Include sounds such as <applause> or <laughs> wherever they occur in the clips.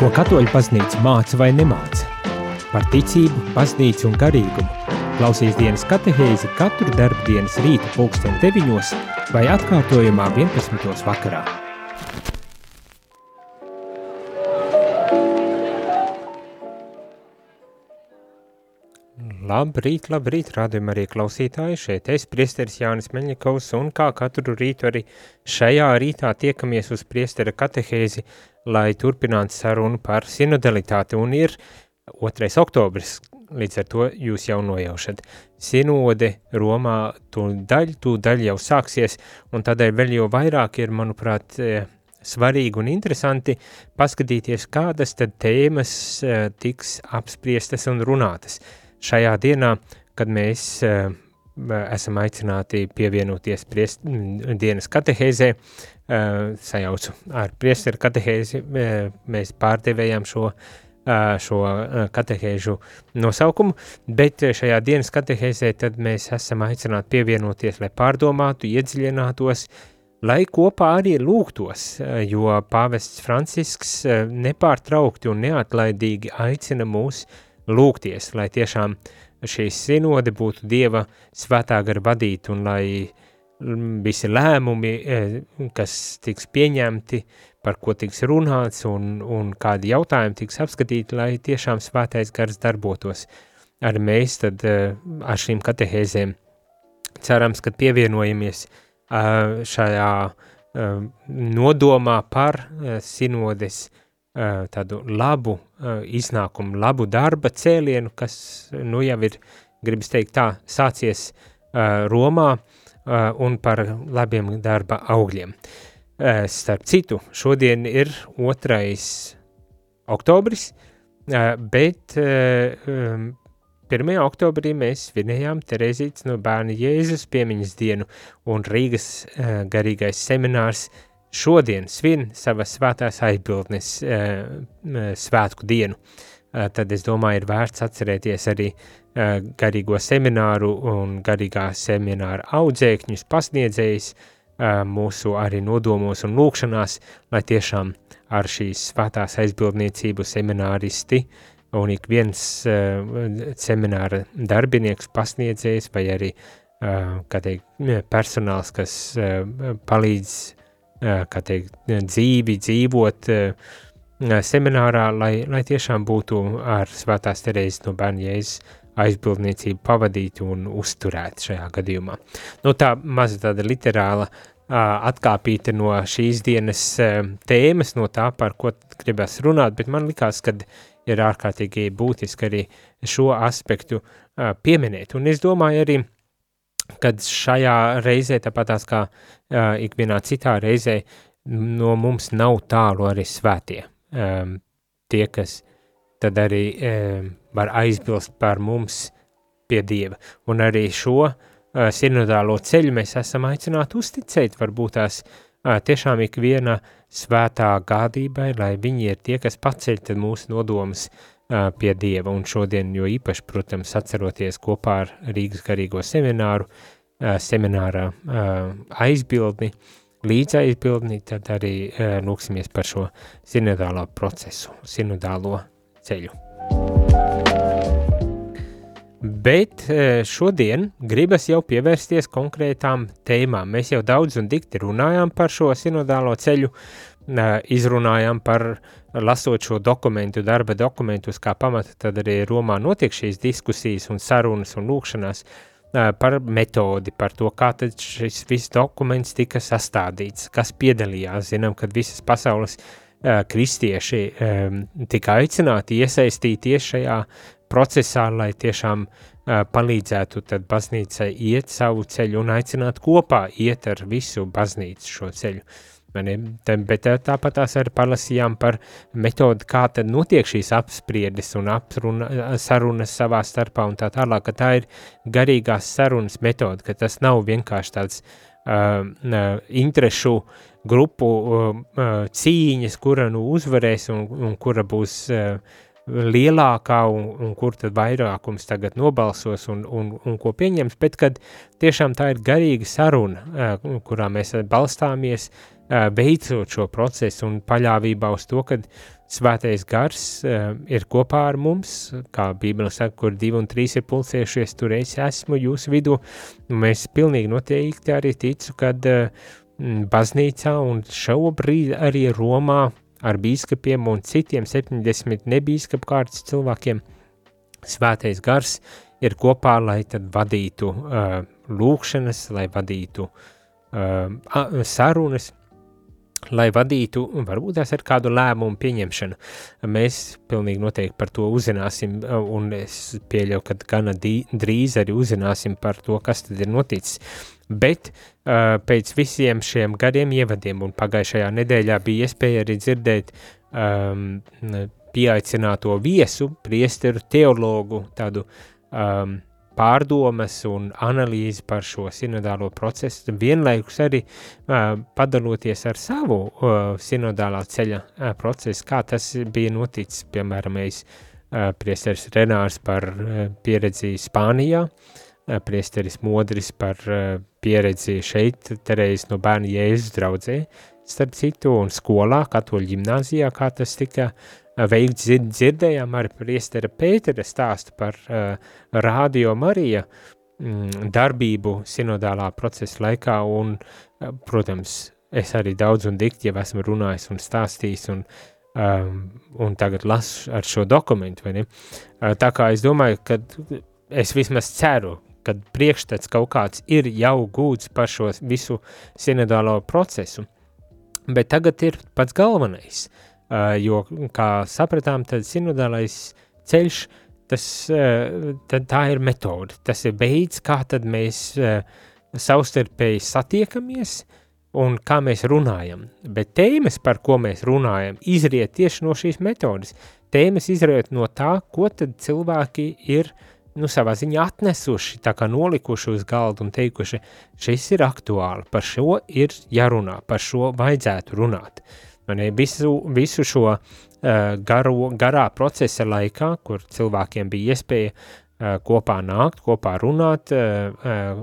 Ko katoļu baznīca māca vai nemāca? Par ticību, baznīcu un garīgumu. Klausīs dienas katehēzi katru darbu dienas rīta pulksten 9 vai atkārtojumā 11. vakarā. Labrīt, labrīt, rādījumā arī klausītāji, šeit es, priesteris Jānis Meļņikovs, un kā katru rītu arī šajā rītā tiekamies uz priestera katehēzi, lai turpinātu sarunu par sinodalitāti, un ir 2. oktobris, līdz ar to jūs jau nojaušat. Sinode Romā tūdaļ, tūdaļ jau sāksies, un tādēļ vēl jau vairāk ir, manuprāt, e, svarīgi un interesanti paskatīties, kādas tad tēmas e, tiks apspriestas un runātas. Šajā dienā, kad mēs uh, esam aicināti pievienoties priest, dienas katehēzē, uh, sajaucu ar priesteru katehēzi, uh, mēs pārdevējām šo šo katehēžu nosaukumu, bet šajā dienas katehēzē tad mēs esam aicināti pievienoties, lai pārdomātu, iedziļinātos, lai kopā arī lūgtos, jo pāvests Francisks nepārtraukti un neatlaidīgi aicina mūs lūgties, lai tiešām šī sinode būtu Dieva svētā gara vadīta un lai visi lēmumi, kas tiks pieņemti, par ko tiks runāts un, un kādi jautājumi tiks apskatīti, lai tiešām svētais gars darbotos. Arī mēs tad ar šīm katehēzēm cerams, ka pievienojamies šajā nodomā par sinodes tādu labu iznākumu, labu darba cēlienu, kas nu jau ir, gribas teikt tā, sācies Romā un par labiem darba augļiem. Starp citu, šodien ir 2. oktobris, bet 1. oktobrī mēs svinējām Terezītes no bērna Jēzus piemiņas dienu un Rīgas garīgais seminārs šodien svin savas svētās aizbildnes svētku dienu. Tad es domāju, ir vērts atcerēties arī garīgo semināru un garīgā semināra audzēkņus, pasniedzējus, mūsu arī nodomos un lūkšanās, lai tiešām ar šīs svētās aizbildniecību semināristi un ik viens semināra darbinieks, pasniedzējs vai arī, kā teikt, personāls, kas palīdz, kā teikt, dzīvi dzīvot seminārā, lai, lai tiešām būtu ar svētās Terēzes no bērna Jēzus aizbildniecību pavadīti un uzturēti šajā gadījumā. Nu, tā maza tāda literāla atkāpīta no šīs dienas tēmas, no tā, par ko gribas runāt, bet man likās, ka ir ārkārtīgi būtiski arī šo aspektu pieminēt. Un es domāju arī, kad šajā reizē, tāpat tās kā ikvienā citā reizē, no mums nav tālu arī svētie. Tie, kas tad arī var aizbilst par mums pie Dieva. Un arī šo uh, sinodālo ceļu mēs esam aicināti uzticēt, varbūt tās tiešām ikviena svētā gādībai, lai viņi ir tie, kas paceļ mūsu nodomus pie Dieva, un šodien jo īpaši, protams, atceroties kopā ar Rīgas garīgo semināru, semināra aizbildni, līdz aizbildni, tad arī lūksimies par šo sinodālo procesu, sinodālo ceļu. Bet šodien gribas jau pievērsties konkrētām tēmām. Mēs jau daudz un dikti runājām par šo sinodālo ceļu, e, izrunājām par lasot šo dokumentu, darba dokumentus kā pamata, tad arī Romā notiek šīs diskusijas un sarunas un lūkšanās par metodi, par to, kā tad šis viss dokuments tika sastādīts, kas piedalījās. Zinām, kad visas pasaules kristieši tika aicināti iesaistīties šajā procesā, lai tiešām palīdzētu tad baznīcai iet savu ceļu un aicināt kopā iet ar visu baznīcu šo ceļu. Mani, bet tāpat tās arī palasījām par metodi, kā tad notiek šīs apspriedes un apruna, sarunas savā starpā un tā tālāk, ka tā ir garīgās sarunas metode, ka tas nav vienkārši tāds uh, interešu grupu uh, cīņas, kura nu uzvarēs un, un kura būs uh, lielākā un, un kur tad vairākums tagad nobalsos un, un, un ko pieņems, bet kad tiešām tā ir garīga saruna, kurā mēs balstāmies veicot šo procesu un paļāvībā uz to, ka svētais gars ir kopā ar mums, kā Bībele saka, kur divi un trīs ir pulcējušies, tur es esmu jūsu vidū, mēs pilnīgi noteikti arī ticu, kad baznīcā un šobrīd arī Romā ar bīskapiem un citiem 70 nebīskapu kārtas cilvēkiem svētais gars ir kopā, lai tad vadītu uh, lūkšanas, lai vadītu uh, sarunas, lai vadītu, varbūt tās ar kādu lēmumu pieņemšanu. Mēs pilnīgi noteikti par to uzzināsim, un es pieļauju, ka gana drīz arī uzzināsim par to, kas tad ir noticis. Bet uh, pēc visiem šiem gadiem ievadiem, un pagājušajā nedēļā bija iespēja arī dzirdēt um, pieaicināto viesu, priesteru teologu, tādu um, pārdomas un analīzi par šo sinodālo procesu, vienlaikus arī padaloties ar savu sinodālā ceļa procesu, kā tas bija noticis, piemēram, mēs priesteris Renārs par pieredzi Spānijā, priesteris Modris par pieredzi šeit, Terēzes no bērna Jēzus draudzē, starp citu, un skolā, katoļu ģimnāzijā, kā tas tika uh, veikts dzirdējām arī priestera Pētera stāstu par uh, Radio Marija mm, darbību sinodālā procesa laikā un, uh, protams, es arī daudz un dikti jau esmu runājis un stāstījis un, um, un tagad lasu ar šo dokumentu, vai ne? Uh, tā kā es domāju, ka es vismaz ceru, kad priekšstats kaut kāds ir jau gūts par šo visu sinodālo procesu, bet tagad ir pats galvenais – jo, kā sapratām, tad sinodālais ceļš, tas, uh, tā ir metode, tas ir veids, kā mēs uh, savstarpēji satiekamies un kā mēs runājam. Bet tēmas, par ko mēs runājam, izriet tieši no šīs metodes. Tēmas izriet no tā, ko cilvēki ir nu, savā ziņā atnesuši, tā kā nolikuši uz galda un teikuši, šis ir aktuāli, par šo ir jārunā, par šo vajadzētu runāt. Uh, Ne, visu, visu šo uh, garo, garā procesa laikā, kur cilvēkiem bija iespēja uh, kopā nākt, kopā runāt, uh, uh,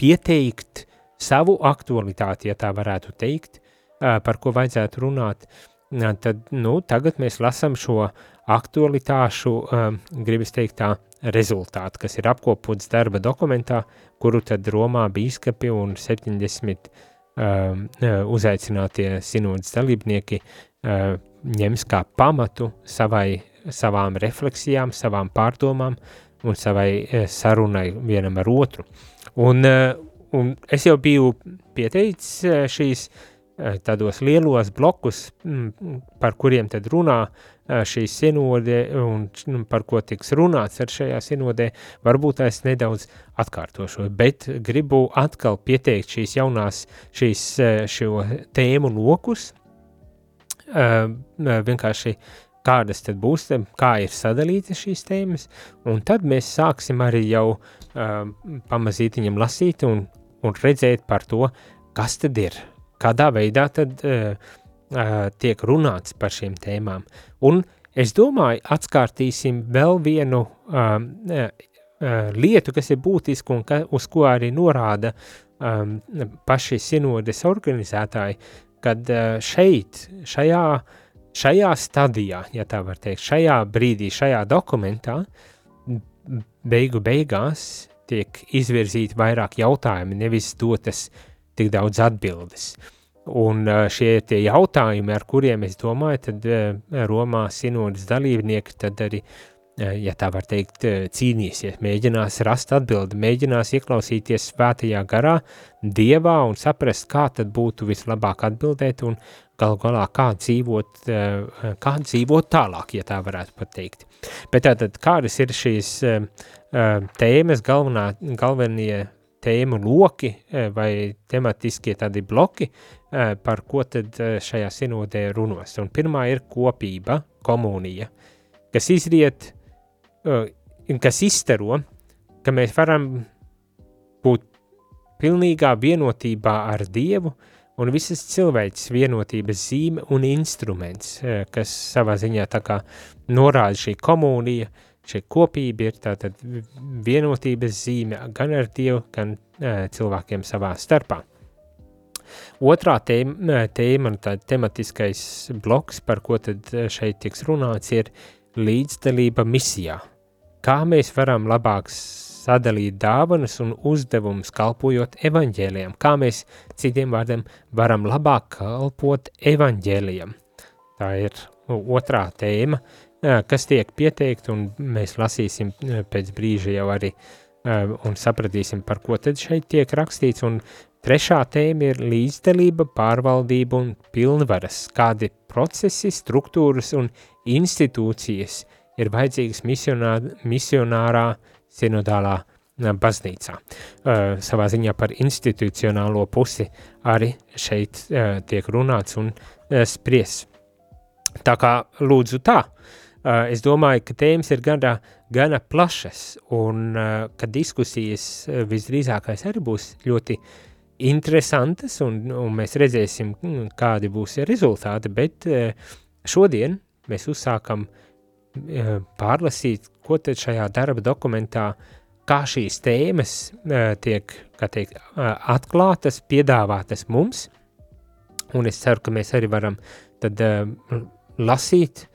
pieteikt savu aktualitāti, ja tā varētu teikt, uh, par ko vajadzētu runāt, uh, tad nu, tagad mēs lasām šo aktualitāšu, uh, gribas teikt tā, rezultātu, kas ir apkopots darba dokumentā, kuru tad Romā bīskapi un 70 Um, uh, uzaicinātie sinodas dalībnieki uh, ņems kā pamatu savai, savām refleksijām, savām pārdomām un savai uh, sarunai vienam ar otru. Un, un es jau biju pieteicis šīs tādos lielos blokus, par kuriem tad runā šī sinode un nu, par ko tiks runāts ar šajā sinodē, varbūt es nedaudz atkārtošu, bet gribu atkal pieteikt šīs jaunās, šīs šo tēmu lokus, vienkārši kādas tad būs, kā ir sadalītas šīs tēmas, un tad mēs sāksim arī jau pamazītiņam lasīt un, un redzēt par to, kas tad ir, kādā veidā tad uh, tiek runāts par šīm tēmām. Un es domāju, atskārtīsim vēl vienu uh, lietu, kas ir būtiska un ka, uz ko arī norāda um, paši sinodes organizētāji, kad uh, šeit, šajā, šajā stadijā, ja tā var teikt, šajā brīdī, šajā dokumentā, beigu beigās tiek izvirzīti vairāk jautājumi, nevis dotas tik daudz atbildes. Uh, Un šie tie jautājumi, ar kuriem es domāju, tad Romā sinodas dalībnieki tad arī, ja tā var teikt, cīnīsies, mēģinās rast atbildi, mēģinās ieklausīties svētajā garā, dievā un saprast, kā tad būtu vislabāk atbildēt un galu galā kā dzīvot, kā dzīvot tālāk, ja tā varētu pateikt. Bet tātad, kādas ir šīs tēmas, galvenā, galvenie tēmu loki vai tematiskie tādi bloki, Eh, par ko tad eh, šajā sinodē runos. Un pirmā ir kopība, komunija, kas izriet, kas izstaro, ka mēs varam būt pilnīgā vienotībā ar Dievu un visas cilvēces vienotības zīme un instruments, kas savā ziņā tā kā norāda šī komunija, šī kopība ir tātad vienotības zīme gan ar Dievu, gan cilvēkiem savā starpā. Otrā tēma, tēma un tā tematiskais bloks, par ko tad šeit tiks runāts, ir līdzdalība misijā. Kā mēs varam labāk sadalīt dāvanas un uzdevumus kalpojot evaņģēlijam, kā mēs citiem vārdiem varam labāk kalpot evaņģēlijam. Tā ir otrā tēma, kas tiek pieteikta, un mēs lasīsim pēc brīža jau arī un sapratīsim, par ko tad šeit tiek rakstīts, un trešā tēma ir līdzdalība, pārvaldība un pilnvaras, kādi procesi, struktūras un institūcijas ir vajadzīgas misionā, misionārā sinodālā baznīcā. Uh, savā ziņā par institucionālo pusi arī šeit uh, tiek runāts un uh, spries. Tā kā lūdzu tā, uh, es domāju, ka tēmas ir gana, gana plašas un uh, ka diskusijas uh, visdrīzākais arī būs ļoti interesantas un, un mēs redzēsim, mm, kādi būs rezultāti, bet uh, šodien mēs uzsākam uh, pārlasīt, ko tad šajā darba dokumentā kā šīs tēmas uh, tiek, teikt, uh, atklātas, piedāvātas mums, un es ceru, ka mēs arī varam tad uh, lasīt,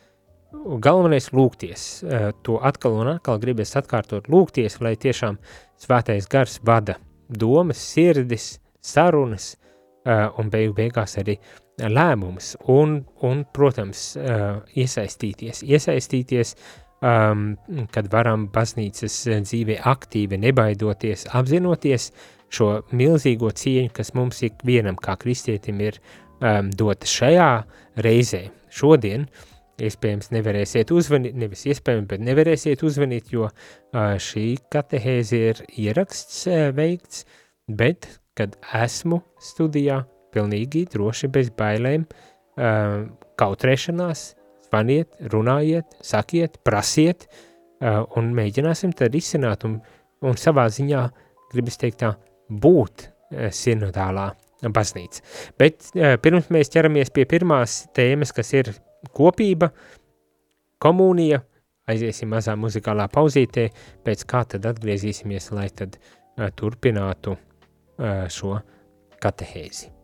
galvenais lūgties, eh, to atkal un atkal gribēs atkārtot, lūgties, lai tiešām svētais gars vada domas, sirdis, sarunas eh, un beigu beigās arī lēmumus. Un, un protams, eh, iesaistīties, iesaistīties, um, kad varam baznīcas dzīvē aktīvi nebaidoties, apzinoties šo milzīgo cieņu, kas mums ikvienam kā kristietim ir um, dota šajā reizē, šodien, iespējams nevarēsiet uzvanīt, nevis iespējams, bet nevarēsiet uzvanīt, jo šī katehēze ir ieraksts veikts, bet, kad esmu studijā, pilnīgi droši bez bailēm, kautrēšanās, zvaniet, runājiet, sakiet, prasiet, un mēģināsim tad izsināt, un, un savā ziņā, gribas teikt tā, būt sinodālā baznīca. Bet pirms mēs ķeramies pie pirmās tēmas, kas ir kopība, komunija, aiziesim mazā muzikālā pauzītē, pēc kā tad atgriezīsimies, lai tad uh, turpinātu uh, šo katehēzi.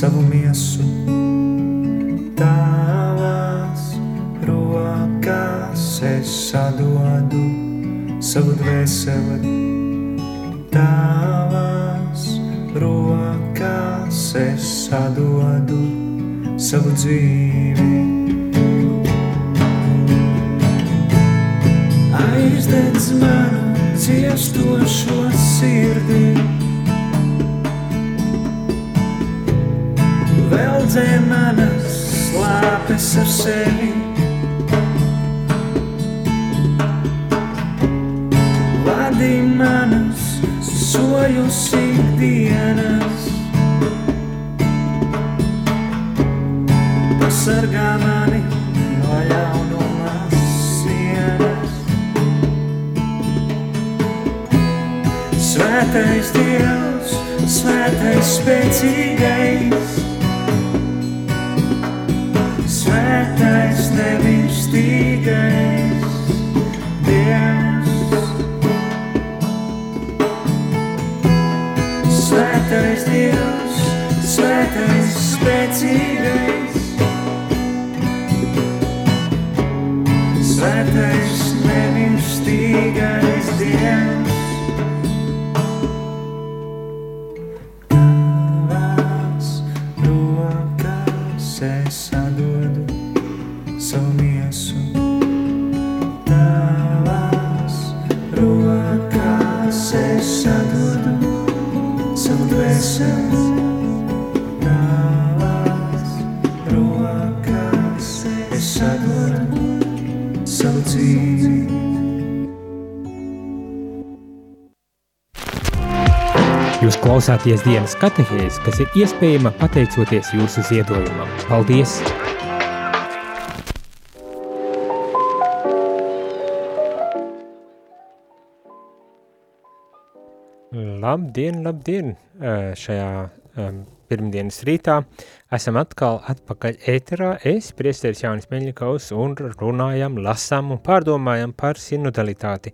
Savu miesu. Tavās rokās es sadodu savu dvēseli. Tavās rokās es sadodu savu dzīvi. Slāpes ar still Klausāties dienas katehēs, kas ir iespējama pateicoties jūsu ziedojumam. Paldies! Labdien, labdien! Šajā pirmdienas rītā esam atkal atpakaļ ēterā. Es, priesteris Jānis Meļņikaus, un runājam, lasam un pārdomājam par sinodalitāti,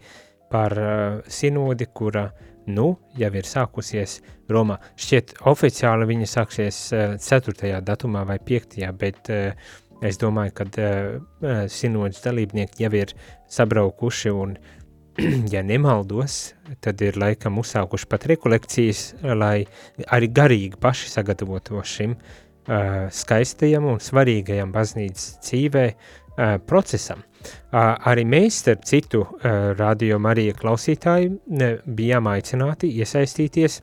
par sinodi, kura uh, nu, jau ir sākusies Romā. Šķiet, oficiāli viņa sāksies uh, 4. datumā vai 5. bet uh, es domāju, ka uh, sinodas dalībnieki jau ir sabraukuši un <clears throat> ja nemaldos, tad ir laikam uzsākuši pat rekolekcijas, lai arī garīgi paši sagatavotu šim skaistajam un svarīgajam baznīcas dzīvē procesam. Arī mēs, starp citu, radio Marija klausītāji, bijām aicināti iesaistīties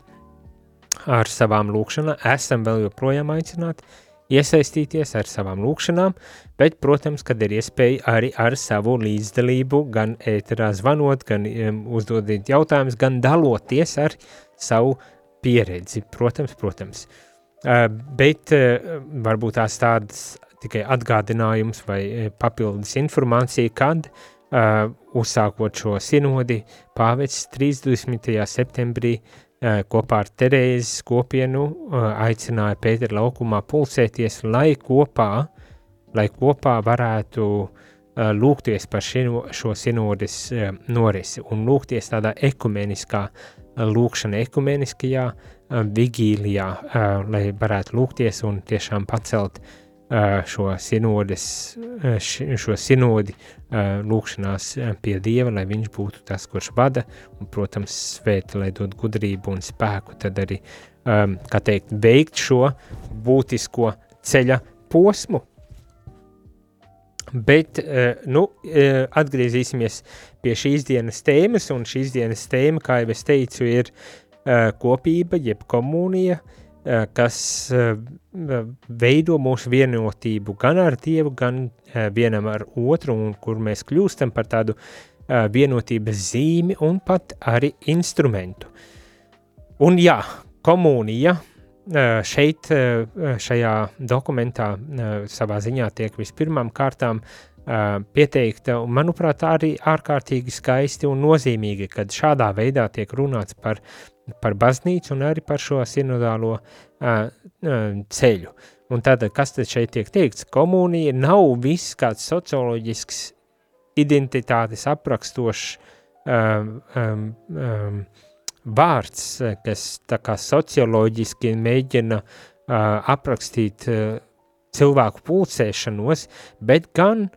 ar savām lūkšanām, esam vēl joprojām aicināti iesaistīties ar savām lūkšanām, bet, protams, kad ir iespēja arī ar savu līdzdalību, gan ēterā zvanot, gan um, uzdodot jautājumus, gan daloties ar savu pieredzi, protams, protams. Uh, bet uh, varbūt tās tādas tikai atgādinājums vai uh, papildus informācija, kad uh, uzsākot šo sinodi, pāvests 30. septembrī uh, kopā ar Terēzes kopienu aicināja Pētera laukumā pulsēties, lai kopā, lai kopā varētu lūgties par šino, šo sinodes norisi un lūgties tādā ekumeniskā lūkšana, ekumeniskajā vigīlijā, lai varētu lūgties un tiešām pacelt uh, šo sinodes, šo sinodi lūkšanās pie Dieva, lai viņš būtu tas, kurš vada, un, protams, svēta, lai dod gudrību un spēku, tad arī, kā teikt, veikt šo būtisko ceļa posmu. Bet, nu, atgriezīsimies pie šīs dienas tēmas, un šīs dienas tēma, kā jau es teicu, ir kopība, jeb komunija, uh, kas eh, veido mūsu vienotību gan ar Dievu, gan eh, vienam ar otru, un kur mēs kļūstam par tādu vienotības zīmi un pat arī instrumentu. Un jā, komunija šeit, šajā dokumentā, savā ziņā tiek vispirmām kārtām pieteikta, un manuprāt, arī ārkārtīgi skaisti un nozīmīgi, kad šādā veidā tiek runāts par par baznīcu un arī par šo sinodālo uh, ceļu. Un tātad, kas tad šeit tiek teikts? Komunija nav viss kāds socioloģisks identitātes aprakstošs um, um, um, vārds, kas tā kā socioloģiski mēģina uh, aprakstīt uh, cilvēku pulcēšanos, bet gan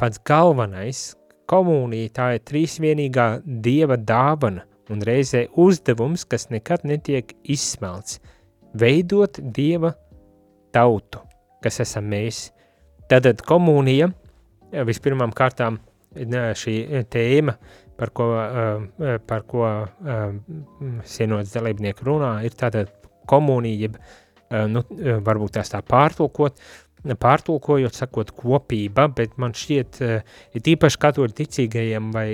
pats galvenais komunija tā ir trīsvienīgā dieva dāvana, un reizē uzdevums, kas nekad netiek izsmelts – veidot Dieva tautu, kas esam mēs. Tātad komunija, vispirmām kārtām šī tēma, par ko, par ko sienots dalībnieki runā, ir tātad komunija, nu, varbūt tās tā pārtulkot, pārtulkojot, sakot kopība, bet man šķiet, ir eh, īpaši katoļu ticīgajiem vai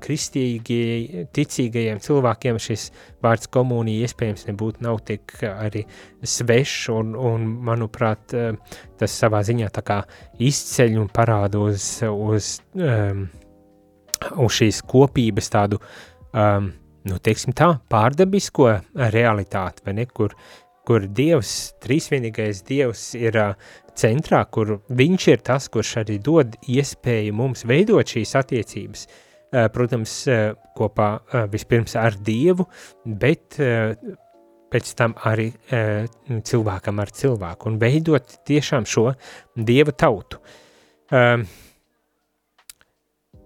kristīgie ticīgajiem cilvēkiem šis vārds komunija iespējams nebūtu nav tik arī svešs un, un manuprāt, eh, tas savā ziņā tā kā izceļ un parāda uz, uz, um, uz šīs kopības tādu, um, nu, teiksim tā, pārdabisko realitāti, vai ne, kur, kur Dievs, trīsvienīgais Dievs ir centrā, kur viņš ir tas, kurš arī dod iespēju mums veidot šīs attiecības, protams, kopā vispirms ar Dievu, bet pēc tam arī cilvēkam ar cilvēku un veidot tiešām šo Dieva tautu.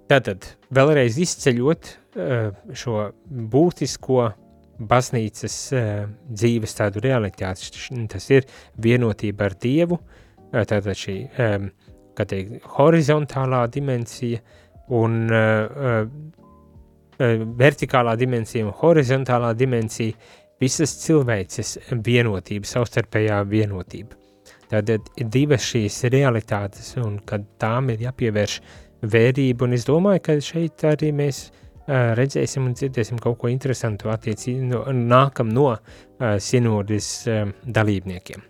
Tātad, vēlreiz izceļot šo būtisko baznīcas dzīves tādu realitāti, tas ir vienotība ar Dievu, uh, tātad šī, kā teikt, horizontālā dimensija un vertikālā dimensija un horizontālā dimensija, visas cilvēces vienotība, savstarpējā vienotība. Tātad ir divas šīs realitātes, un kad tām ir jāpievērš vērība, un es domāju, ka šeit arī mēs uh, redzēsim un dzirdēsim kaut ko interesantu attiecīgi no, nākam no sinodas uh, dalībniekiem.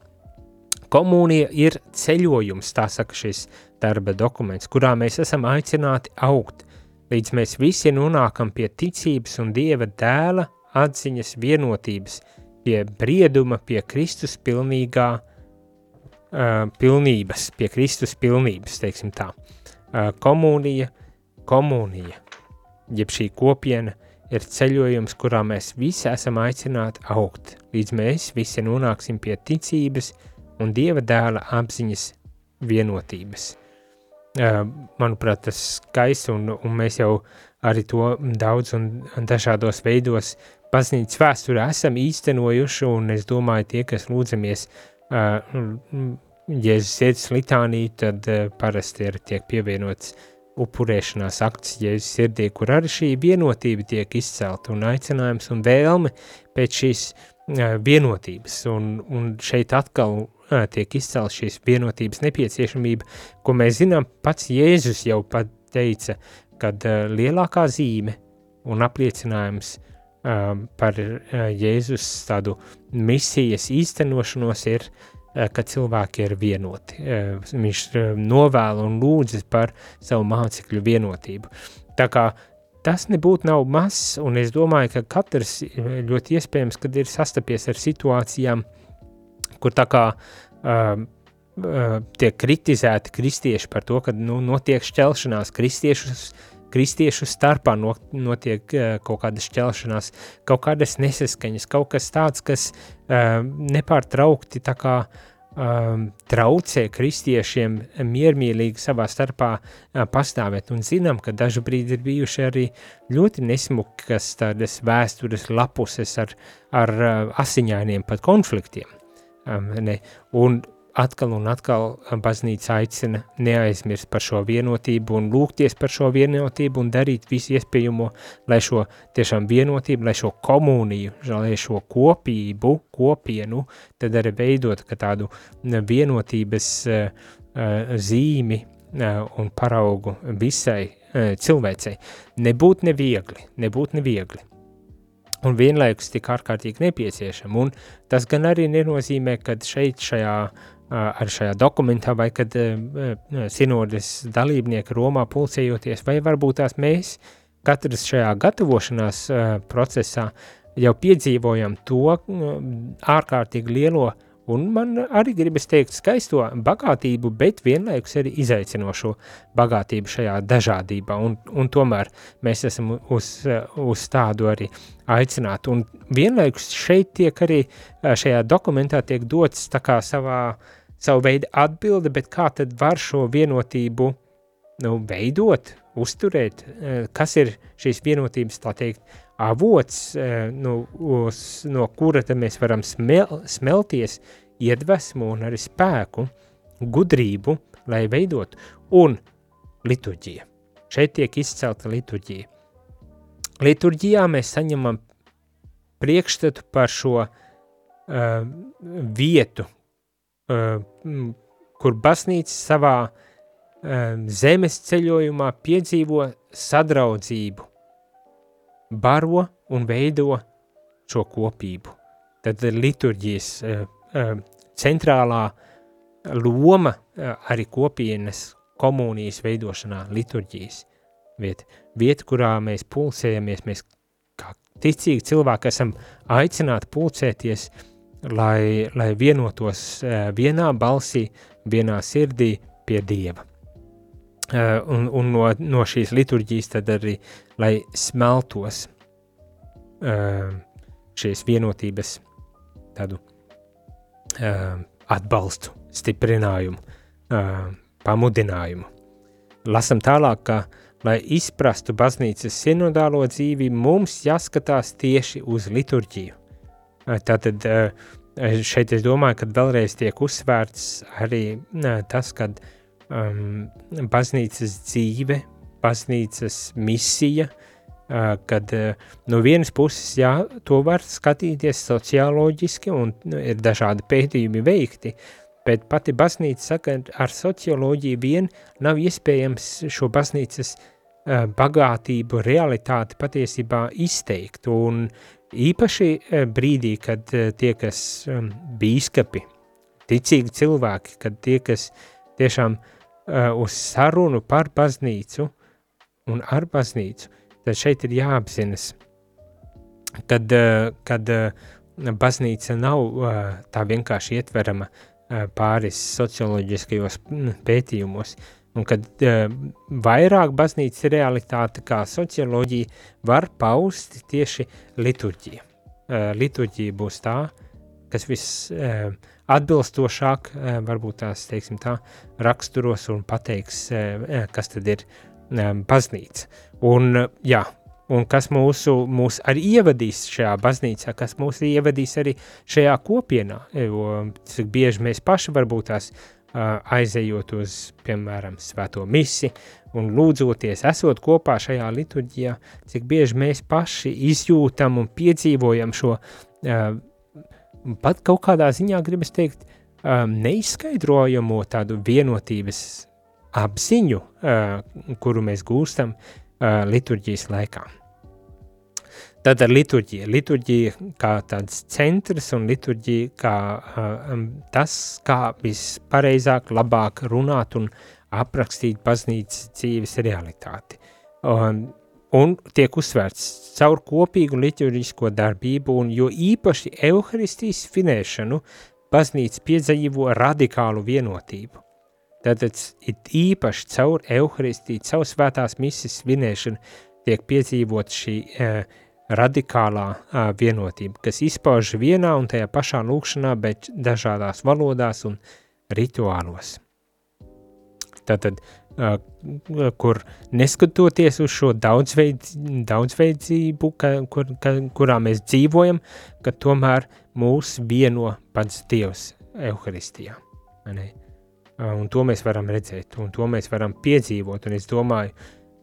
Komunija ir ceļojums, tā saka šis darba dokuments, kurā mēs esam aicināti augt, līdz mēs visi nonākam pie ticības un Dieva dēla atziņas vienotības, pie brieduma, pie Kristus pilnīgā uh, pilnības, pie Kristus pilnības, teiksim tā. Uh, komunija, komunija, jeb šī kopiena ir ceļojums, kurā mēs visi esam aicināti augt, līdz mēs visi nonāksim pie ticības un Dieva dēla apziņas vienotības. Uh, manuprāt, tas skaisti, un, un mēs jau arī to daudz un dažādos veidos baznīcas vēsturē esam īstenojuši, un es domāju, tie, kas lūdzamies uh, Jēzus sirds litānī, tad uh, parasti ir tiek pievienots upurēšanās akts Jēzus sirdī, kur arī šī vienotība tiek izcelta un aicinājums un vēlme pēc šīs vienotības, un, un šeit atkal tiek izcelt šīs vienotības nepieciešamība, ko mēs zinām, pats Jēzus jau pat teica, kad lielākā zīme un apliecinājums par Jēzus tādu misijas īstenošanos ir, uh, ka cilvēki ir vienoti. Uh, viņš uh, novēl un lūdzas par savu mācekļu vienotību. Tā kā tas nebūtu nav mazs, un es domāju, ka katrs ļoti iespējams, kad ir sastapies ar situācijām, kur tā kā uh, tiek kritizēti kristieši par to, ka nu, notiek šķelšanās kristiešus kristiešu starpā notiek kaut kāda šķelšanās, kaut kādas nesaskaņas, kaut kas tāds, kas uh, nepārtraukti tā kā um, traucē kristiešiem miermīlīgi savā starpā uh, pastāvēt. Un zinām, ka dažu brīdi ir bijuši arī ļoti nesmukas tādas vēstures lapuses ar, ar asiņainiem pat konfliktiem. Ne? Un atkal un atkal baznīca aicina neaizmirst par šo vienotību un lūgties par šo vienotību un darīt visu iespējamo, lai šo tiešām vienotību, lai šo komuniju, lai šo kopību, kopienu, tad arī veidot ka tādu vienotības uh, zīmi uh, un paraugu visai cilvēcei. Nebūt neviegli, nebūt neviegli un vienlaikus tik ārkārtīgi nepieciešama. Un tas gan arī nenozīmē, ka šeit šajā ar šajā dokumentā, vai kad sinodes dalībnieki Romā pulcējoties, vai varbūt tās mēs katrs šajā gatavošanās procesā jau piedzīvojam to ārkārtīgi lielo un man arī gribas teikt skaisto bagātību, bet vienlaikus arī izaicinošo bagātību šajā dažādībā, un, un tomēr mēs esam uz, uz tādu arī aicināti, un vienlaikus šeit tiek arī šajā dokumentā tiek dots tā kā savā uh, savu veidu atbildi, bet kā tad var šo vienotību nu, veidot, uzturēt, eh, kas ir šīs vienotības, tā teikt, avots, eh, nu, uz, no kura tad mēs varam smel, smelties iedvesmu un arī spēku, gudrību, lai veidot, un liturģija. Šeit tiek izcelta liturģija. Liturģijā mēs saņemam priekšstatu par šo uh, vietu, kur baznīca savā zemes ceļojumā piedzīvo sadraudzību, baro un veido šo kopību. Tad liturģijas centrālā loma arī kopienas komunijas veidošanā liturģijas vieta. Vieta, kurā mēs pulsējamies, mēs kā ticīgi cilvēki esam aicināti pulcēties uh, lai, lai vienotos uh, vienā balsī, vienā sirdī pie Dieva. Uh, un un no, no šīs liturģijas tad arī, lai smeltos uh, šīs vienotības tādu atbalstu, stiprinājumu, pamudinājumu. Lasam tālāk, ka, lai izprastu baznīcas sinodālo dzīvi, mums jāskatās tieši uz liturģiju. Tātad šeit es domāju, ka vēlreiz tiek uzsvērts arī tas, ka um, baznīcas dzīve, baznīcas misija, uh, kad uh, no vienas puses, jā, to var skatīties socioloģiski un nu, ir dažādi pētījumi veikti, bet pati baznīca saka, ar socioloģiju vien nav iespējams šo baznīcas uh, bagātību, realitāti patiesībā izteikt, un Īpaši eh, brīdī, kad eh, tie, kas um, bīskapi, ticīgi cilvēki, kad tie, kas tiešām uh, uz sarunu par baznīcu un ar baznīcu, tad šeit ir jāapzinas kad, uh, kad uh, baznīca nav uh, tā vienkārši ietverama uh, pāris socioloģiskajos mm, pētījumos, un kad uh, vairāk baznīcas realitāte kā socioloģija var paust tieši liturģija. Uh, liturģija būs tā, kas viss uh, atbilstošāk, uh, varbūt tās, teiksim tā, raksturos un pateiks, uh, kas tad ir uh, baznīca. Un, uh, jā, un kas mūsu, mūs arī ievadīs šajā baznīcā, kas mūs ievadīs arī šajā kopienā, jo cik bieži mēs paši varbūt tās uh, aizejot uz, piemēram, svēto misi un lūdzoties, esot kopā šajā liturģijā, cik bieži mēs paši izjūtam un piedzīvojam šo pat kaut kādā ziņā, gribas teikt, neizskaidrojamo tādu vienotības apziņu, kuru mēs gūstam liturģijas laikā. Tad ar liturģiju. Liturģija kā tāds centrs un liturģija kā um, tas, kā vispareizāk, labāk runāt un aprakstīt baznīcas dzīves realitāti. Um, un tiek uzsvērts caur kopīgu liturģisko darbību un jo īpaši evaharistijas svinēšanu baznīca piedzīvo radikālu vienotību. Tātad it īpaši caur evaharistiju, caur svētās misijas svinēšanu tiek piedzīvot šī uh, radikālā uh, vienotība, kas izpauž vienā un tajā pašā lūkšanā, bet dažādās valodās un rituālos. Tātad, uh, kur neskatoties uz šo daudzveid, daudzveidzību, ka, kur, ka, kurā mēs dzīvojam, ka tomēr mūs vieno pats Dievs Euharistijā. Uh, un to mēs varam redzēt, un to mēs varam piedzīvot, un es domāju,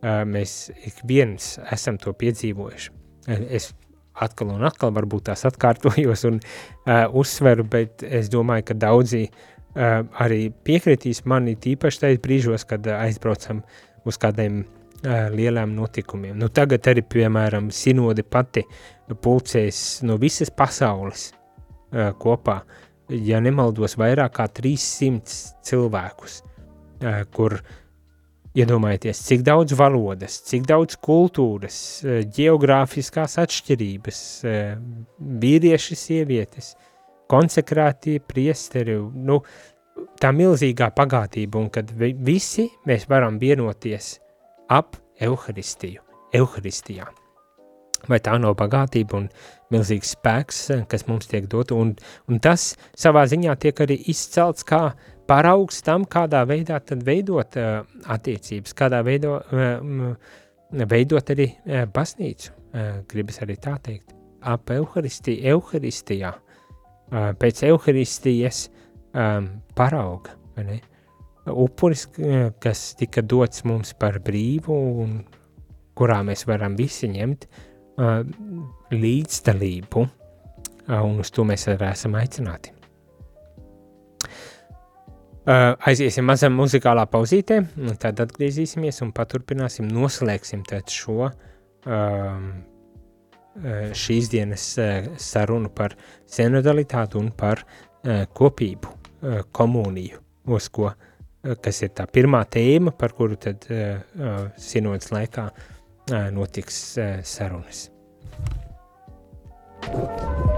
mēs ik viens esam to piedzīvojuši es atkal un atkal varbūt tās atkārtojos un uh, uzsveru, bet es domāju, ka daudzi uh, arī piekritīs mani tīpaši tajos brīžos, kad uh, aizbraucam uz kādiem uh, lielām notikumiem. Nu, tagad arī, piemēram, sinode pati pulcēs no visas pasaules uh, kopā, ja nemaldos, vairāk kā 300 cilvēkus, uh, kur uh, Iedomājieties, cik daudz valodas, cik daudz kultūras, eh, geogrāfiskās atšķirības, eh, vīrieši, sievietes, konsekrētie priesteri, nu, tā milzīgā pagātība, un kad visi mēs varam vienoties ap Euharistiju, Euharistijā. Vai tā nav bagātība un milzīgs spēks, eh, kas mums tiek dot, un, un tas savā ziņā tiek arī izcelts kā uh, paraugs tam, kādā veidā tad veidot uh, attiecības, kādā veido, uh, veidot arī uh, baznīcu, uh, gribas arī tā teikt, ap Euharistiju, Euharistijā, uh, pēc Euharistijas um, parauga, ne? upuris, uh, kas tika dots mums par brīvu un kurā mēs varam visi ņemt uh, līdzdalību, uh, un uz to mēs arī esam aicināti. Uh, aiziesim mazā muzikālā pauzītē, tad atgriezīsimies un paturpināsim, noslēgsim šo uh, šīs dienas uh, sarunu par senodalitāti un par uh, kopību, uh, komuniju, uz ko, uh, kas ir tā pirmā tēma, par kuru tad uh, uh, sinodas laikā uh, notiks uh, sarunas. Thank you.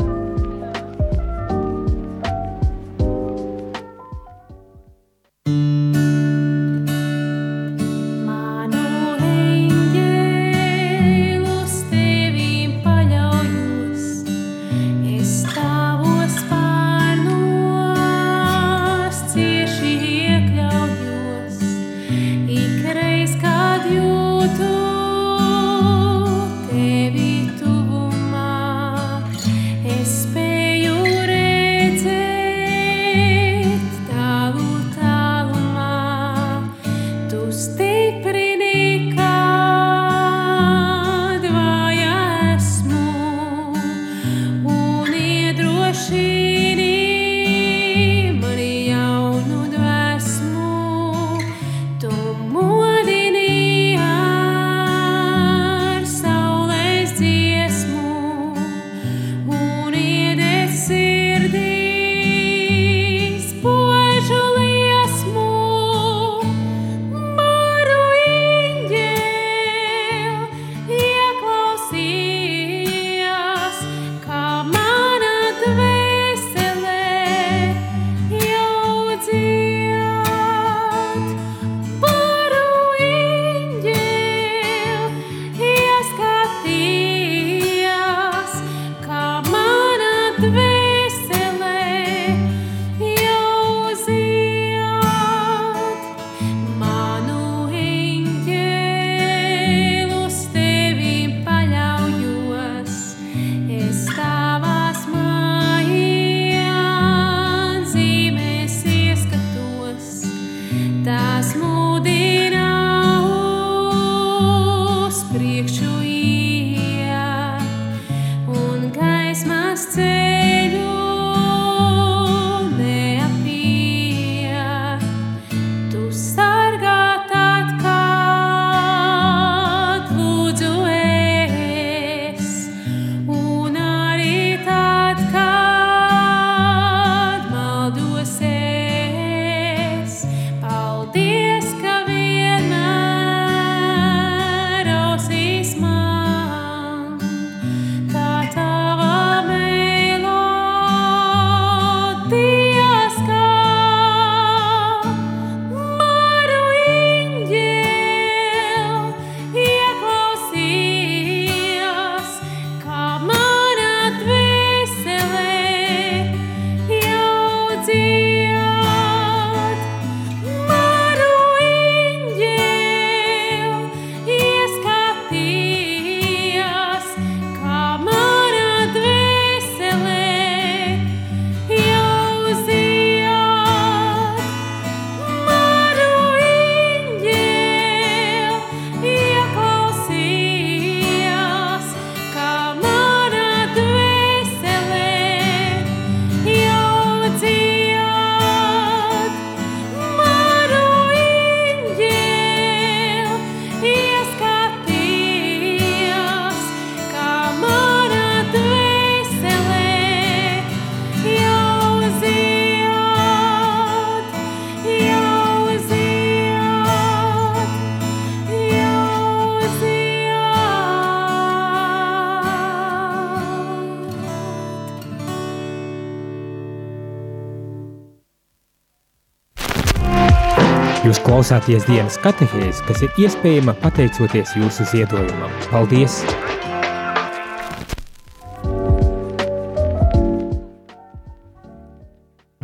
Klausāties dienas katehēs, kas ir iespējama pateicoties jūsu ziedojumam. Paldies!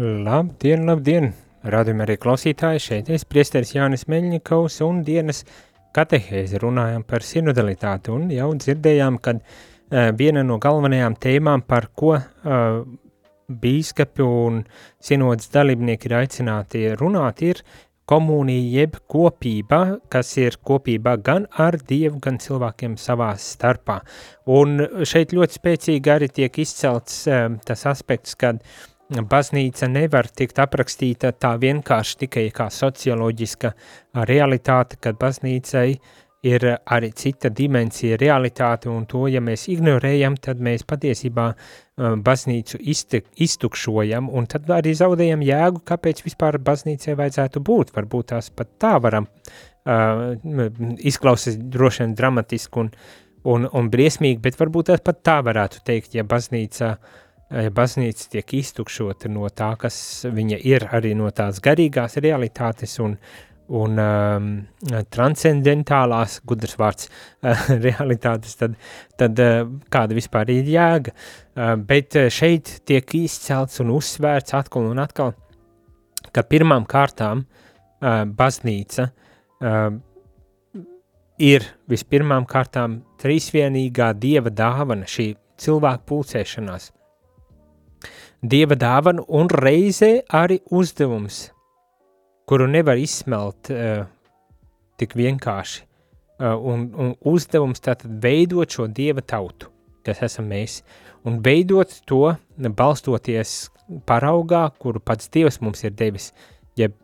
Labdien, labdien! Radījumā arī klausītāji šeit es priesteris Jānis Meļņikovs un dienas katehēzi runājam par sinodalitāti un jau dzirdējām, kad uh, viena no galvenajām tēmām, par ko uh, bīskapi un sinodas dalībnieki ir aicināti runāt, ir komunija jeb kopība, kas ir kopībā gan ar Dievu, gan cilvēkiem savā starpā. Un šeit ļoti spēcīgi arī tiek izcelts um, tas aspekts, kad baznīca nevar tikt aprakstīta tā vienkārši tikai kā socioloģiska realitāte, kad baznīcai ir arī cita dimensija realitāte, un to, ja mēs ignorējam, tad mēs patiesībā uh, baznīcu iztek, iztukšojam, un tad arī zaudējam jēgu, kāpēc vispār baznīcai vajadzētu būt. Varbūt tās pat tā varam uh, izklausīt droši vien dramatiski un, un, un briesmīgi, bet varbūt tās pat tā varētu teikt, ja baznīca uh, ja baznīca tiek iztukšota no tā, kas viņa ir, arī no tās garīgās realitātes un, un um, transcendentālās, gudrs vārds, uh, <laughs> realitātes, tad, tad uh, kāda vispār ir jēga. Uh, bet uh, šeit tiek izcelts un uzsvērts atkal un atkal, ka pirmām kārtām uh, baznīca uh, ir vispirmām kārtām trīsvienīgā dieva dāvana, šī cilvēku pulcēšanās – dieva dāvana un reizē arī uzdevums, kuru nevar izsmelt uh, tik vienkārši. Uh, un, un uzdevums tātad veidot šo dieva tautu, kas esam mēs, un veidot to balstoties paraugā, kuru pats dievs mums ir devis, jeb,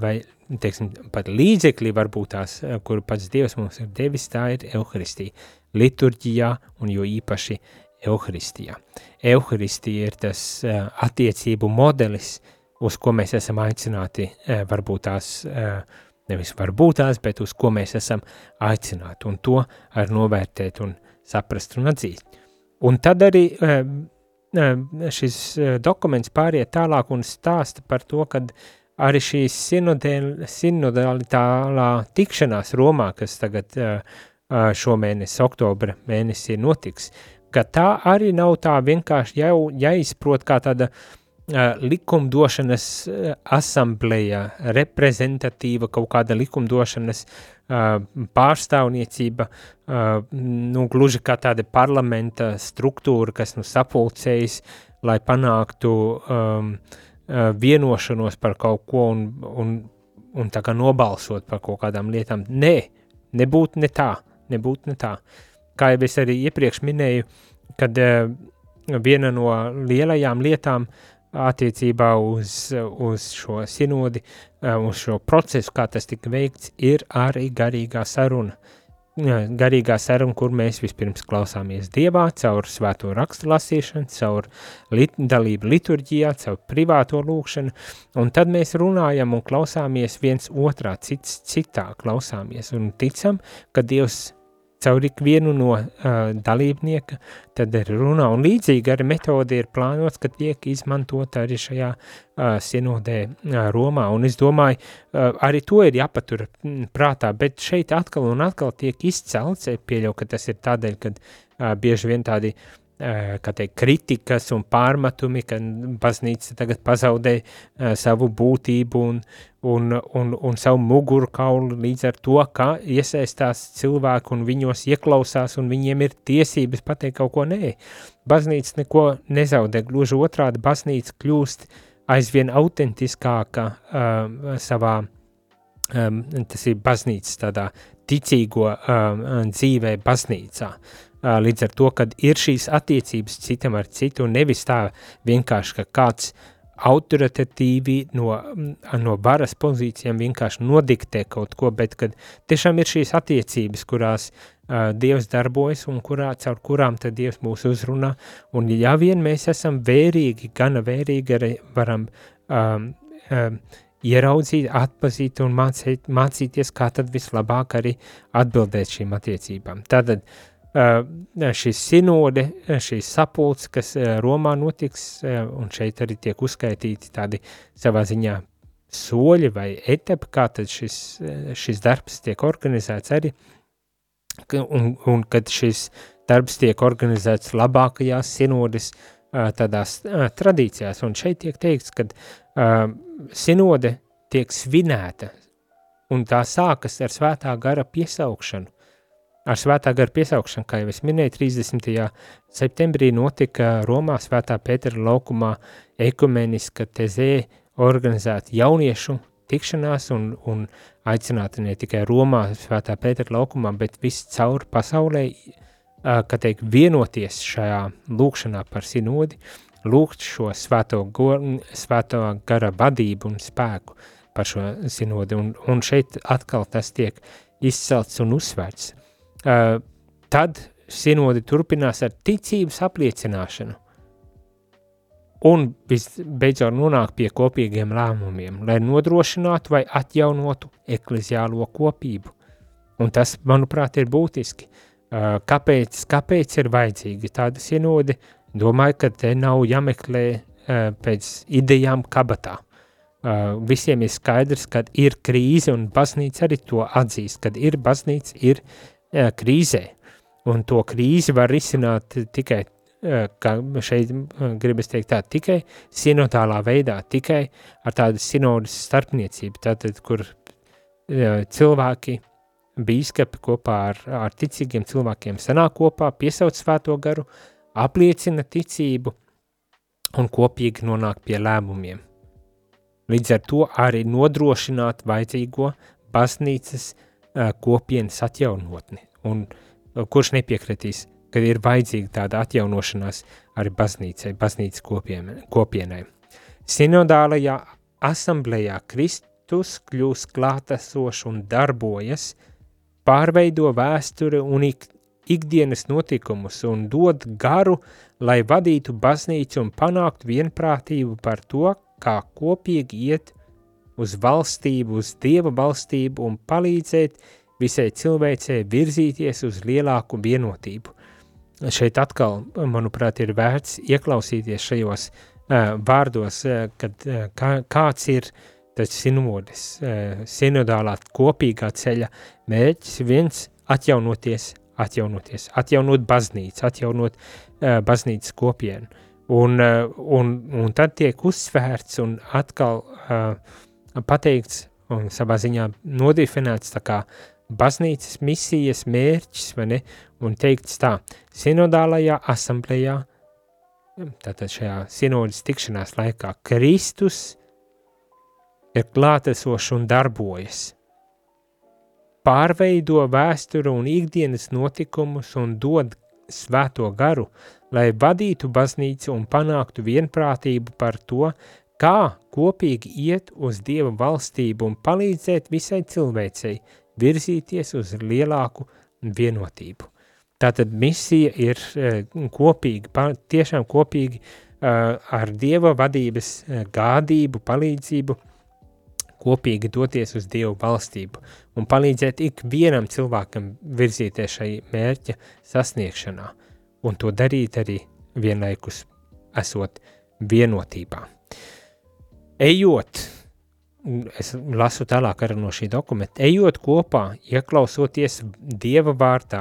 vai, teiksim, pat līdzekļi varbūt tās, kuru pats dievs mums ir devis, tā ir Euharistija, liturģijā un jo īpaši Euharistijā. Euharistija ir tas uh, attiecību modelis, uz ko mēs esam aicināti, uh, varbūt tās, uh, nevis varbūt tās, bet uz ko mēs esam aicināti, un to ar novērtēt un saprast un atzīt. Un tad arī uh, šis dokuments pāriet tālāk un stāsta par to, kad arī šī sinodalitālā tikšanās Romā, kas tagad šomēnes, oktobra mēnesī notiks, ka tā arī nav tā vienkārši jau jāizprot kā tāda uh, likumdošanas uh, asambleja, reprezentatīva kaut kāda likumdošanas uh, pārstāvniecība, uh, nu gluži kā tāda parlamenta struktūra, kas nu sapulcējas, lai panāktu um, uh, vienošanos par kaut ko un, un, un tā kā nobalsot par kaut kādām lietām. Nē, nebūtu ne tā, nebūtu ne tā. Kā jau es arī iepriekš minēju, kad uh, viena no lielajām lietām attiecībā uz, uz šo sinodi, uz šo procesu, kā tas tika veikts, ir arī garīgā saruna. Garīgā saruna, kur mēs vispirms klausāmies Dievā, caur svēto rakstu lasīšanu, caur lit, dalību liturģijā, caur privāto lūkšanu, un tad mēs runājam un klausāmies viens otrā, cits citā klausāmies un ticam, ka Dievs caur ikvienu no uh, dalībnieka, tad ir runā, un līdzīgi arī metode ir plānots, ka tiek izmantota arī šajā uh, sinodē uh, Romā, un es domāju, uh, arī to ir jāpatur prātā, bet šeit atkal un atkal tiek izcelts, pieļau, ka tas ir tādēļ, ka uh, bieži vien tādi uh, kā teikt, kritikas un pārmetumi, ka baznīca tagad pazaudē uh, savu būtību un, un, un, un savu mugurkaulu līdz ar to, ka iesaistās cilvēki un viņos ieklausās un viņiem ir tiesības pateikt kaut ko nē. Baznīca neko nezaudē, gluži otrādi baznīca kļūst aizvien autentiskāka uh, savā, um, tas ir baznīcas tādā ticīgo um, dzīvē baznīcā. Uh, līdz ar to, kad ir šīs attiecības citam ar citu, un nevis tā vienkārši, ka kāds autoritatīvi no, no varas pozīcijām vienkārši nodiktē kaut ko, bet kad tiešām ir šīs attiecības, kurās uh, Dievs darbojas un kurā, caur kurām tad Dievs mūs uzrunā, un ja vien mēs esam vērīgi, gana vērīgi arī varam um, um, ieraudzīt, atpazīt un mācīt, mācīties, kā tad vislabāk arī atbildēt šīm attiecībām. Tātad uh, šī sinode, šī sapulce, kas Romā notiks, un šeit arī tiek uzskaitīti tādi savā ziņā soļi vai etapi, kā tad šis, šis darbs tiek organizēts arī, un, un kad šis darbs tiek organizēts labākajās sinodes tādās tradīcijās, un šeit tiek teikts, ka sinode tiek svinēta, un tā sākas ar svētā gara piesaukšanu, Ar svētā gara piesaukšanu, kā jau es minēju, 30. septembrī notika Romā svētā Pētera laukumā ekumeniska tezē organizēta jauniešu tikšanās un, un aicināta ne tikai Romā svētā Pētera laukumā, bet viscaur pasaulē, kā teikt, vienoties šajā lūkšanā par sinodi, lūgt šo svēto, go, svēto gara vadību un spēku par šo sinodi, un, un šeit atkal tas tiek izcelts un uzsvērts. Uh, tad sinodi turpinās ar ticības apliecināšanu un beidzot nonāk pie kopīgiem lēmumiem, lai nodrošinātu vai atjaunotu ekleziālo kopību. Un tas, manuprāt, ir būtiski. Uh, kāpēc, kāpēc ir vajadzīga tāda sinode? Domāju, ka te nav jāmeklē uh, pēc idejām kabatā. Uh, visiem ir skaidrs, ka ir krīze, un baznīca arī to atzīst, kad ir baznīca, ir jā, krīzē. Un to krīzi var risināt tikai, kā šeit gribas teikt tā, tikai sinodālā veidā, tikai ar tādu sinodas starpniecību, tātad, kur cilvēki, bīskapi kopā ar, ar ticīgiem cilvēkiem sanāk kopā, piesauc svēto garu, apliecina ticību un kopīgi nonāk pie lēmumiem. Līdz ar to arī nodrošināt vajadzīgo baznīcas uh, kopienas atjaunotni, un kurš nepiekritīs, ka ir vajadzīga tāda atjaunošanās arī baznīcai, baznīcas kopien, kopienai. Sinodālajā asamblējā Kristus kļūst klātesošs un darbojas, pārveido vēsturi un ik, ikdienas notikumus un dod garu, lai vadītu baznīcu un panāktu vienprātību par to, kā kopīgi iet uz valstību, uz dieva valstību un palīdzēt visai cilvēcei virzīties uz lielāku vienotību. Šeit atkal, manuprāt, ir vērts ieklausīties šajos uh, vārdos, uh, kad uh, kā, kāds ir tas sinodes, uh, sinodālā kopīgā ceļa mērķis viens atjaunoties, atjaunoties, atjaunot baznīcu, atjaunot uh, baznīcas kopienu. Un, uh, un, un tad tiek uzsvērts un atkal uh, pateikts un savā ziņā nodefinēts tā kā baznīcas misijas mērķis, vai ne, un teikts tā, sinodālajā asamblējā, tātad šajā sinodas tikšanās laikā, Kristus ir klātesošs un darbojas, pārveido vēsturu un ikdienas notikumus un dod svēto garu, lai vadītu baznīcu un panāktu vienprātību par to, kā kopīgi iet uz Dieva valstību un palīdzēt visai cilvēcei virzīties uz lielāku vienotību. Tātad misija ir eh, kopīgi, pa- tiešām kopīgi eh, ar Dieva vadības eh, gādību, palīdzību, kopīgi doties uz Dievu valstību un palīdzēt ikvienam cilvēkam virzīties šai mērķa sasniegšanā un to darīt arī vienlaikus esot vienotībā. Ejot, es lasu tālāk arī no šī dokumenta, ejot kopā, ieklausoties Dieva vārtā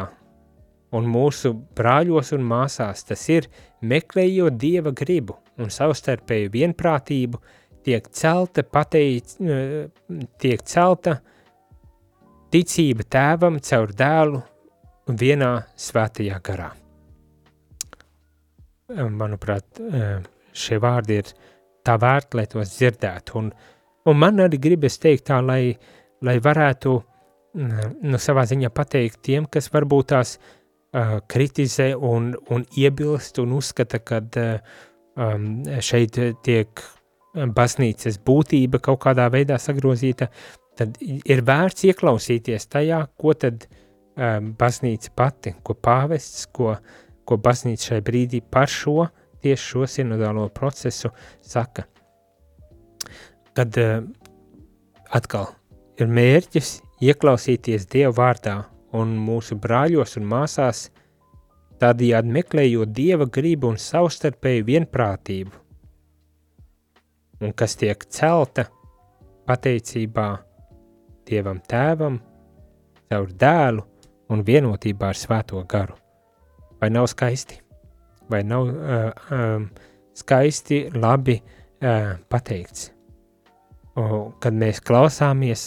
un mūsu brāļos un māsās, tas ir meklējot Dieva gribu un savstarpēju vienprātību, tiek celta, pateic, tiek celta ticība tēvam caur dēlu vienā svētajā garā. Manuprāt, eh, šie vārdi ir tā vērti, lai tos dzirdētu. Un, un man arī gribas teikt tā, lai, lai varētu mm, nu, savā ziņā pateikt tiem, kas varbūt tās uh, kritizē un, un iebilst un uzskata, ka uh, um, šeit tiek baznīcas būtība kaut kādā veidā sagrozīta, tad ir vērts ieklausīties tajā, ko tad um, baznīca pati, ko pāvests, ko, ko baznīca šai brīdī par šo, tieši šo sinodālo procesu saka. Kad uh, atkal ir mērķis ieklausīties Dieva vārdā un mūsu brāļos un māsās, tādējādi meklējot Dieva gribu un savstarpēju vienprātību, un kas tiek celta pateicībā Dievam Tēvam, caur dēlu un vienotībā ar Svēto garu. Vai nav skaisti? Vai nav uh, um, skaisti, labi uh, pateikts? O, kad mēs klausāmies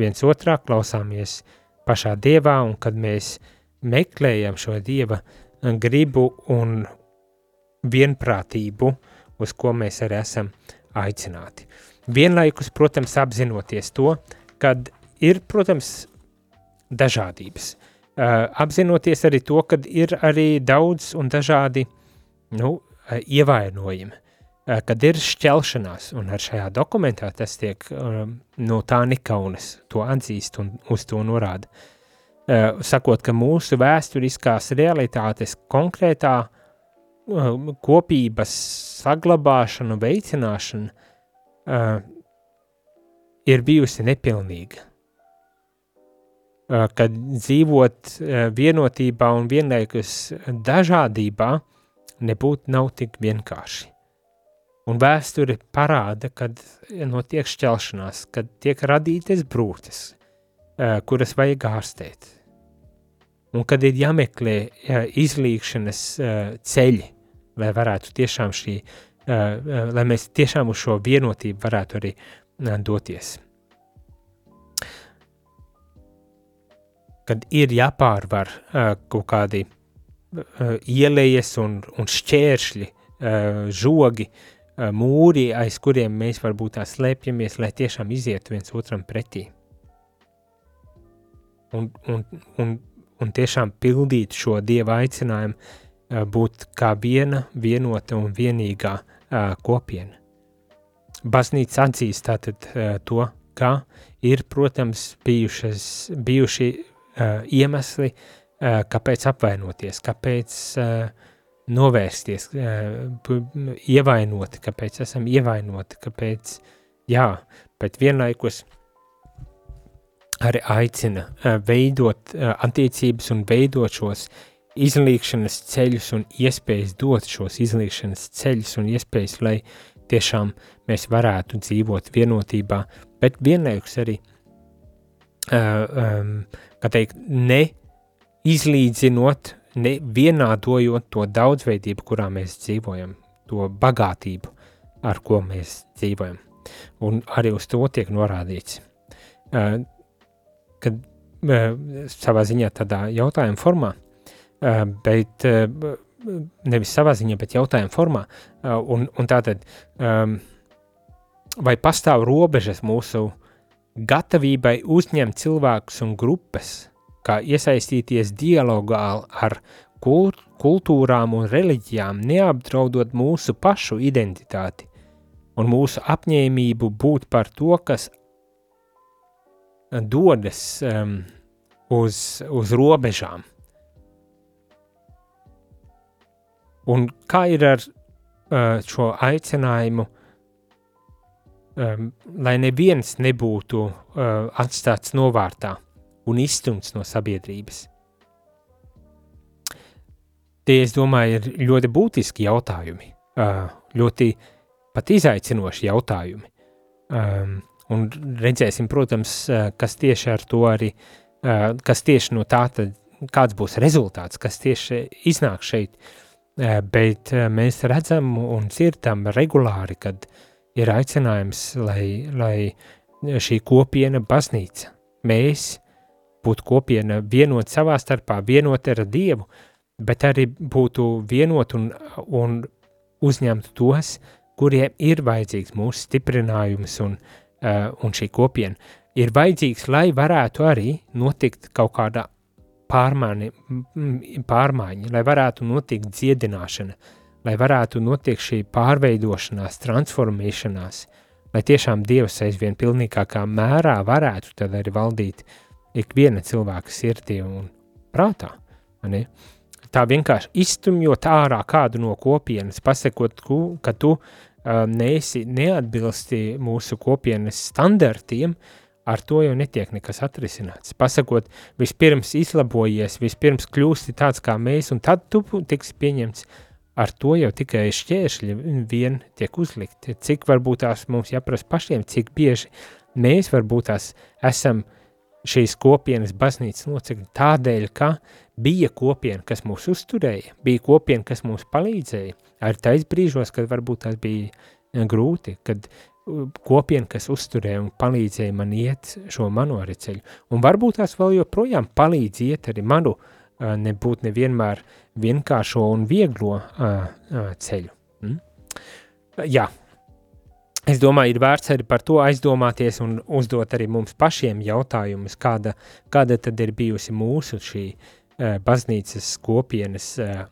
viens otrā, klausāmies pašā Dievā, un kad mēs meklējam šo Dieva gribu un vienprātību, uz ko mēs arī esam aicināti. Vienlaikus, protams, apzinoties to, kad ir, protams, dažādības. Uh, apzinoties arī to, ka ir arī daudz un dažādi nu, uh, ievainojumi, uh, kad ir šķelšanās, un ar šajā dokumentā tas tiek no tā nekaunas, to atzīst un uz to norāda. Sakot, ka mūsu vēsturiskās realitātes konkrētā kopības saglabāšana, veicināšana ir bijusi nepilnīga. Uh, kad dzīvot uh, vienotībā un vienlaikus dažādībā nebūtu nav tik vienkārši. Un vēsture parāda, kad notiek šķelšanās, kad tiek radītas brūces, kuras vajag ārstēt. Un kad ir jāmeklē izlīkšanas ceļi, lai varētu tiešām šī, lai mēs tiešām uz šo vienotību varētu arī doties. Kad ir jāpārvar kaut kādi ielejas un, un šķēršļi, žogi, mūri, aiz kuriem mēs varbūt tā slēpjamies, lai tiešām izietu viens otram pretī. Un, un, un, un tiešām pildīt šo dieva aicinājumu, būt kā viena, vienota un vienīgā kopiena. Baznīca atzīst tātad to, ka ir, protams, bijušas, bijuši uh, iemesli, uh, kāpēc apvainoties, kāpēc uh, novērsties, uh, ievainoti, kāpēc esam ievainoti, kāpēc, jā, bet vienlaikus arī aicina uh, veidot uh, attiecības un veidot šos izlīkšanas ceļus un iespējas dot šos izlīkšanas ceļus un iespējas, lai tiešām mēs varētu dzīvot vienotībā, bet vienlaikus arī, uh, um, kā teikt, ne izlīdzinot, ne vienādojot to daudzveidību, kurā mēs dzīvojam, to bagātību, ar ko mēs dzīvojam. Un arī uz to tiek norādīts. Uh, kad uh, savā ziņā tādā jautājuma formā, uh, bet nevis savā ziņā, bet jautājuma formā, un, un tātad, vai pastāv robežas mūsu gatavībai uzņemt cilvēkus un grupas, kā iesaistīties dialogā ar kul- kultūrām un reliģijām, neapdraudot mūsu pašu identitāti un mūsu apņēmību būt par to, kas dodas um, uz, uz robežām. Un kā ir ar uh, šo aicinājumu, um, lai neviens nebūtu uh, atstāts novārtā un izstumts no sabiedrības? Tie, es domāju, ir ļoti būtiski jautājumi, uh, ļoti pat izaicinoši jautājumi. Um, un redzēsim, protams, uh, kas tieši ar to arī, uh, kas tieši no tā, tad, kāds būs rezultāts, kas tieši iznāk šeit. Uh, bet uh, mēs redzam un dzirdam regulāri, kad ir aicinājums, lai, lai šī kopiena baznīca, mēs būtu kopiena vienot savā starpā, vienot ar Dievu, bet arī būtu vienot un, un uzņemt tos, kuriem ir vajadzīgs mūsu stiprinājums un, uh, un šī kopiena. Ir vajadzīgs, lai varētu arī notikt kaut kāda pārmaiņa, pārmaiņa lai varētu notikt dziedināšana, lai varētu notikt šī pārveidošanās, transformēšanās, lai tiešām Dievs aizvien pilnīgākā mērā varētu tad arī valdīt ikviena cilvēka sirdī un prātā. Ne? tā vienkārši izstumjot ārā kādu no kopienas, pasakot, ka tu uh, neesi neatbilsti mūsu kopienas standartiem, ar to jau netiek nekas atrisināts. Pasakot, vispirms izlabojies, vispirms kļūsti tāds kā mēs, un tad tu tiks pieņemts. Ar to jau tikai šķēršļi vien tiek uzlikti. Cik varbūt tās mums jāprasa pašiem, cik bieži mēs varbūt tās esam šīs kopienas baznīcas locekļi tādēļ, ka bija kopiena, kas mūs uzturēja, bija kopiena, kas mums palīdzēja, arī tais brīžos, kad varbūt tas bija eh, grūti, kad kopiena, kas uzturēja un palīdzēja man iet šo manu arī ceļu, un varbūt tās vēl joprojām palīdz iet arī manu, uh, nebūt nevienmēr vienkāršo un vieglo ceļu. Mm? Jā, Es domāju, ir vērts arī par to aizdomāties un uzdot arī mums pašiem jautājumus, kāda, kāda tad ir bijusi mūsu šī uh, baznīcas kopienas uh,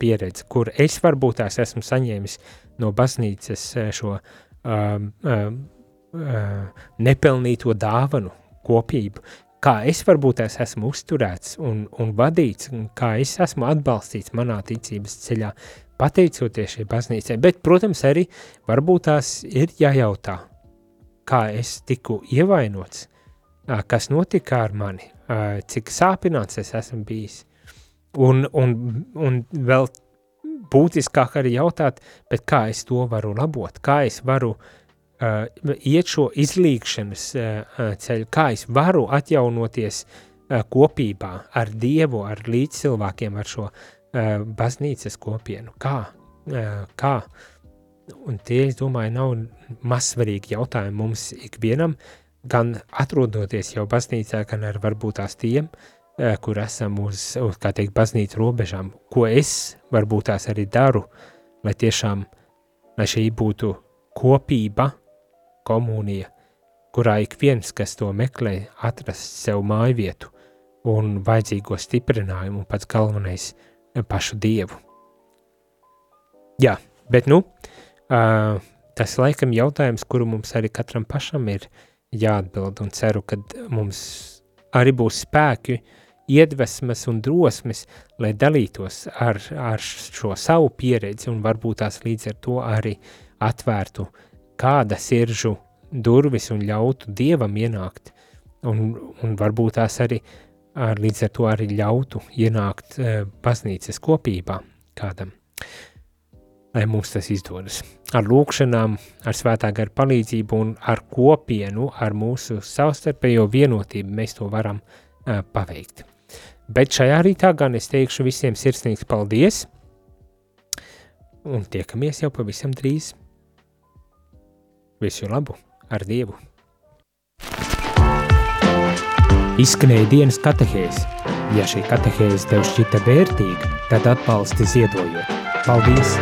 pieredze, kur es varbūt tās esmu saņēmis no baznīcas uh, šo uh, uh, uh, nepelnīto dāvanu kopību, kā es varbūt tās esmu uzturēts un, un vadīts, un kā es esmu atbalstīts manā ticības ceļā, pateicoties šai baznīcai, bet, protams, arī varbūt tās ir jājautā, kā es tiku ievainots, kas notika ar mani, cik sāpināts es esmu bijis. Un, un, un vēl būtiskāk arī jautāt, bet kā es to varu labot, kā es varu uh, iet šo izlīgšanas uh, ceļu, kā es varu atjaunoties uh, kopībā ar Dievu, ar līdzcilvēkiem, ar šo uh, baznīcas kopienu. Kā? Uh, kā? Un tie, es domāju, nav mazsvarīgi jautājumi mums ikvienam, gan atrodoties jau baznīcā, gan ar varbūt tās tiem, uh, kur esam uz, uz kā teikt, baznīcas robežām, ko es varbūt tās arī daru, lai tiešām, lai šī būtu kopība, komunija, kurā ik viens, kas to meklē, atrast sev māju vietu un vajadzīgo stiprinājumu, un pats galvenais – pašu dievu. Jā, bet nu, uh, tas laikam jautājums, kuru mums arī katram pašam ir jāatbild, un ceru, ka mums arī būs spēki, iedvesmas un drosmes, lai dalītos ar, ar šo savu pieredzi, un varbūt tās līdz ar to arī atvērtu kāda siržu durvis un ļautu dievam ienākt, un, un varbūt tās arī ar, līdz ar to arī ļautu ienākt uh, baznīcas kopībā kādam, lai mums tas izdodas. Ar lūkšanām, ar svētā gara palīdzību un ar kopienu, ar mūsu savstarpējo vienotību mēs to varam uh, paveikt. Bet šajā rītā gan es teikšu visiem sirsnīgs paldies, un tiekamies jau pavisam drīz. Visu labu ar Dievu! Izskanēja dienas katehēs. Ja šī katehēze tev šķita vērtīga, tad atbalsti ziedojot. Paldies!